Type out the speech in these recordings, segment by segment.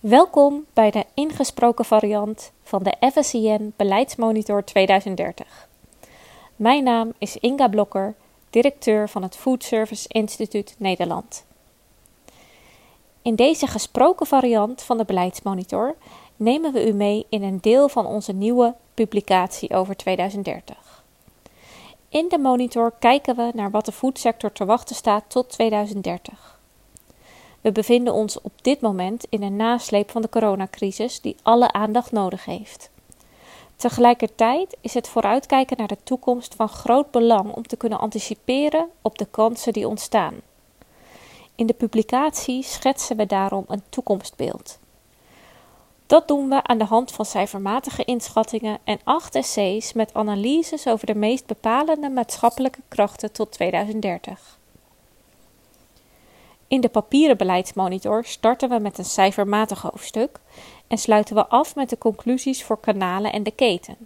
Welkom bij de ingesproken variant van de FSCN Beleidsmonitor 2030. Mijn naam is Inga Blokker, directeur van het Food Service Instituut Nederland. In deze gesproken variant van de beleidsmonitor nemen we u mee in een deel van onze nieuwe publicatie over 2030. In de monitor kijken we naar wat de foodsector te wachten staat tot 2030. We bevinden ons op dit moment in een nasleep van de coronacrisis die alle aandacht nodig heeft. Tegelijkertijd is het vooruitkijken naar de toekomst van groot belang om te kunnen anticiperen op de kansen die ontstaan. In de publicatie schetsen we daarom een toekomstbeeld. Dat doen we aan de hand van cijfermatige inschattingen en acht essays met analyses over de meest bepalende maatschappelijke krachten tot 2030. In de papieren beleidsmonitor starten we met een cijfermatig hoofdstuk en sluiten we af met de conclusies voor kanalen en de keten.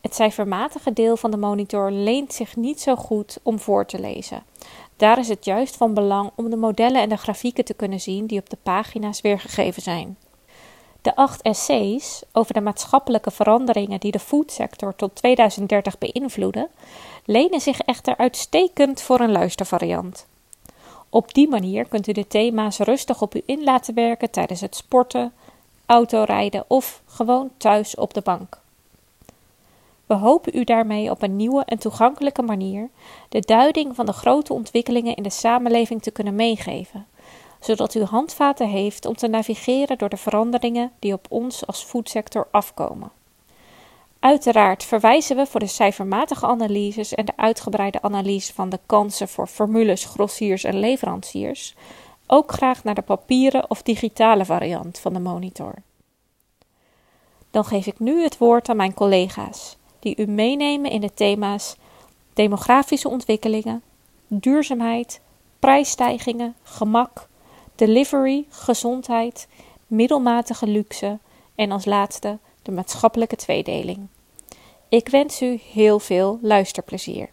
Het cijfermatige deel van de monitor leent zich niet zo goed om voor te lezen. Daar is het juist van belang om de modellen en de grafieken te kunnen zien die op de pagina's weergegeven zijn. De acht essays over de maatschappelijke veranderingen die de foodsector tot 2030 beïnvloeden, lenen zich echter uitstekend voor een luistervariant. Op die manier kunt u de thema's rustig op u in laten werken tijdens het sporten, autorijden of gewoon thuis op de bank. We hopen u daarmee op een nieuwe en toegankelijke manier de duiding van de grote ontwikkelingen in de samenleving te kunnen meegeven, zodat u handvaten heeft om te navigeren door de veranderingen die op ons als voedsector afkomen. Uiteraard verwijzen we voor de cijfermatige analyses en de uitgebreide analyse van de kansen voor formules, grossiers en leveranciers ook graag naar de papieren of digitale variant van de monitor. Dan geef ik nu het woord aan mijn collega's, die u meenemen in de thema's demografische ontwikkelingen, duurzaamheid, prijsstijgingen, gemak, delivery, gezondheid, middelmatige luxe en als laatste de maatschappelijke tweedeling. Ik wens u heel veel luisterplezier.